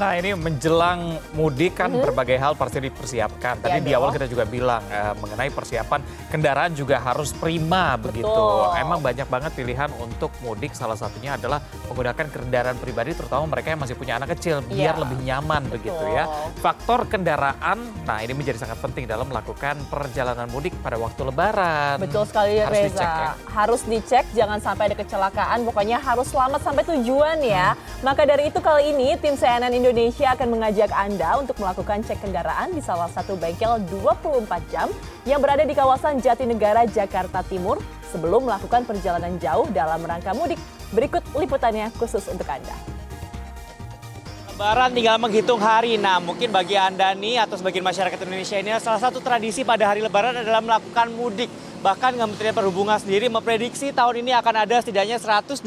Nah ini menjelang mudik kan hmm. berbagai hal pasti dipersiapkan. Tadi ya di awal kita juga bilang eh, mengenai persiapan kendaraan juga harus prima Betul. begitu. Emang banyak banget pilihan untuk mudik. Salah satunya adalah menggunakan kendaraan pribadi, terutama mereka yang masih punya anak kecil, biar ya. lebih nyaman Betul. begitu ya. Faktor kendaraan, nah ini menjadi sangat penting dalam melakukan perjalanan mudik pada waktu Lebaran. Betul sekali harus Reza. Dicek, ya? Harus dicek, jangan sampai ada kecelakaan. Pokoknya harus selamat sampai tujuan ya. Hmm. Maka dari itu kali ini tim CNN Indonesia Indonesia akan mengajak Anda untuk melakukan cek kendaraan di salah satu bengkel 24 jam yang berada di kawasan Jatinegara, Jakarta Timur sebelum melakukan perjalanan jauh dalam rangka mudik. Berikut liputannya khusus untuk Anda. Lebaran tinggal menghitung hari. Nah, mungkin bagi Anda nih atau sebagian masyarakat Indonesia ini salah satu tradisi pada hari Lebaran adalah melakukan mudik. Bahkan Kementerian Perhubungan sendiri memprediksi tahun ini akan ada setidaknya 120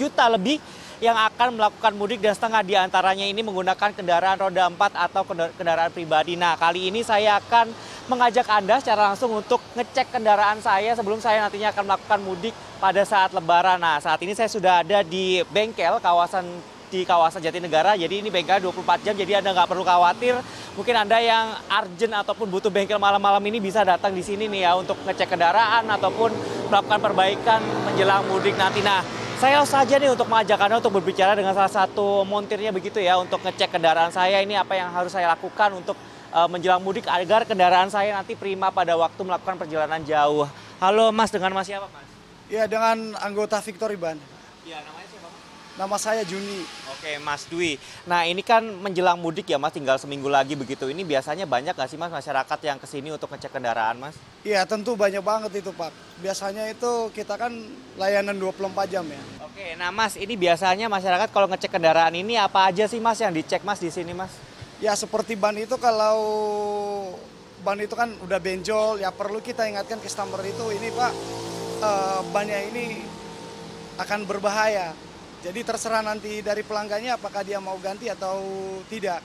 juta lebih yang akan melakukan mudik dan setengah di antaranya ini menggunakan kendaraan roda 4 atau kendaraan pribadi. Nah kali ini saya akan mengajak Anda secara langsung untuk ngecek kendaraan saya sebelum saya nantinya akan melakukan mudik pada saat lebaran. Nah saat ini saya sudah ada di bengkel kawasan di kawasan Jatinegara. Jadi ini bengkel 24 jam, jadi Anda nggak perlu khawatir. Mungkin Anda yang urgent ataupun butuh bengkel malam-malam ini bisa datang di sini nih ya untuk ngecek kendaraan ataupun melakukan perbaikan menjelang mudik nanti. Nah, saya saja nih untuk mengajak Anda untuk berbicara dengan salah satu montirnya begitu ya untuk ngecek kendaraan saya ini apa yang harus saya lakukan untuk uh, menjelang mudik agar kendaraan saya nanti prima pada waktu melakukan perjalanan jauh. Halo Mas, dengan Mas siapa Mas? Ya dengan anggota Victory Ban. Iya, namanya siapa? Nama saya Juni. Oke, Mas Dwi. Nah, ini kan menjelang mudik ya, Mas, tinggal seminggu lagi begitu. Ini biasanya banyak nggak sih, Mas, masyarakat yang ke sini untuk ngecek kendaraan, Mas? Iya, tentu banyak banget itu, Pak. Biasanya itu kita kan layanan 24 jam ya. Oke, nah Mas, ini biasanya masyarakat kalau ngecek kendaraan ini apa aja sih, Mas, yang dicek, Mas, di sini, Mas? Ya, seperti ban itu kalau ban itu kan udah benjol, ya perlu kita ingatkan customer itu, ini Pak, uh, bannya ini akan berbahaya jadi terserah nanti dari pelanggannya apakah dia mau ganti atau tidak.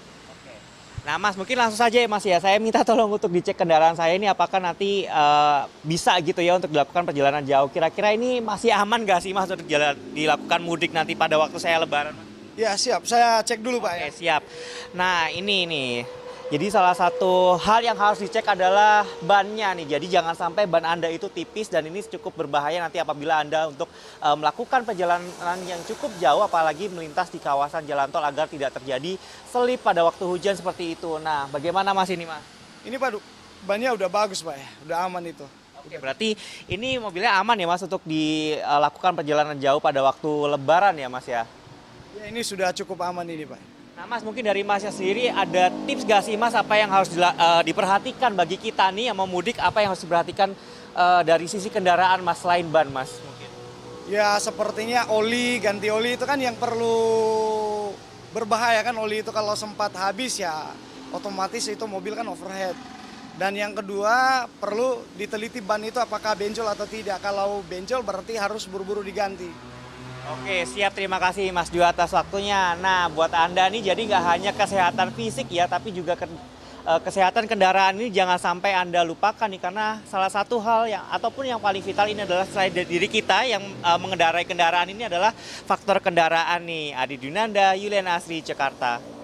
Nah Mas mungkin langsung saja ya Mas ya, saya minta tolong untuk dicek kendaraan saya ini apakah nanti uh, bisa gitu ya untuk dilakukan perjalanan jauh. Kira-kira ini masih aman gak sih Mas untuk jalan, dilakukan mudik nanti pada waktu saya lebaran? Ya siap, saya cek dulu Pak Oke, ya. siap. Nah ini nih, jadi salah satu hal yang harus dicek adalah bannya nih. Jadi jangan sampai ban Anda itu tipis dan ini cukup berbahaya nanti apabila Anda untuk uh, melakukan perjalanan yang cukup jauh apalagi melintas di kawasan jalan tol agar tidak terjadi selip pada waktu hujan seperti itu. Nah, bagaimana Mas ini, Mas? Ini Pak, bannya udah bagus Pak ya, udah aman itu. Oke, berarti ini mobilnya aman ya Mas untuk dilakukan perjalanan jauh pada waktu lebaran ya Mas ya? Ya, ini sudah cukup aman ini Pak. Nah Mas mungkin dari Masnya sendiri ada tips gak sih Mas apa yang harus uh, diperhatikan bagi kita nih yang mau mudik apa yang harus diperhatikan uh, dari sisi kendaraan Mas selain ban Mas? Ya sepertinya oli ganti oli itu kan yang perlu berbahaya kan oli itu kalau sempat habis ya otomatis itu mobil kan overhead. Dan yang kedua perlu diteliti ban itu apakah benjol atau tidak. Kalau benjol berarti harus buru-buru diganti. Oke, siap. Terima kasih Mas Dwi atas waktunya. Nah, buat Anda nih jadi nggak hanya kesehatan fisik ya, tapi juga ke, uh, kesehatan kendaraan ini jangan sampai Anda lupakan nih karena salah satu hal yang ataupun yang paling vital ini adalah selain diri kita yang uh, mengendarai kendaraan ini adalah faktor kendaraan nih. Adi Dunanda, Yulian Asri, Jakarta.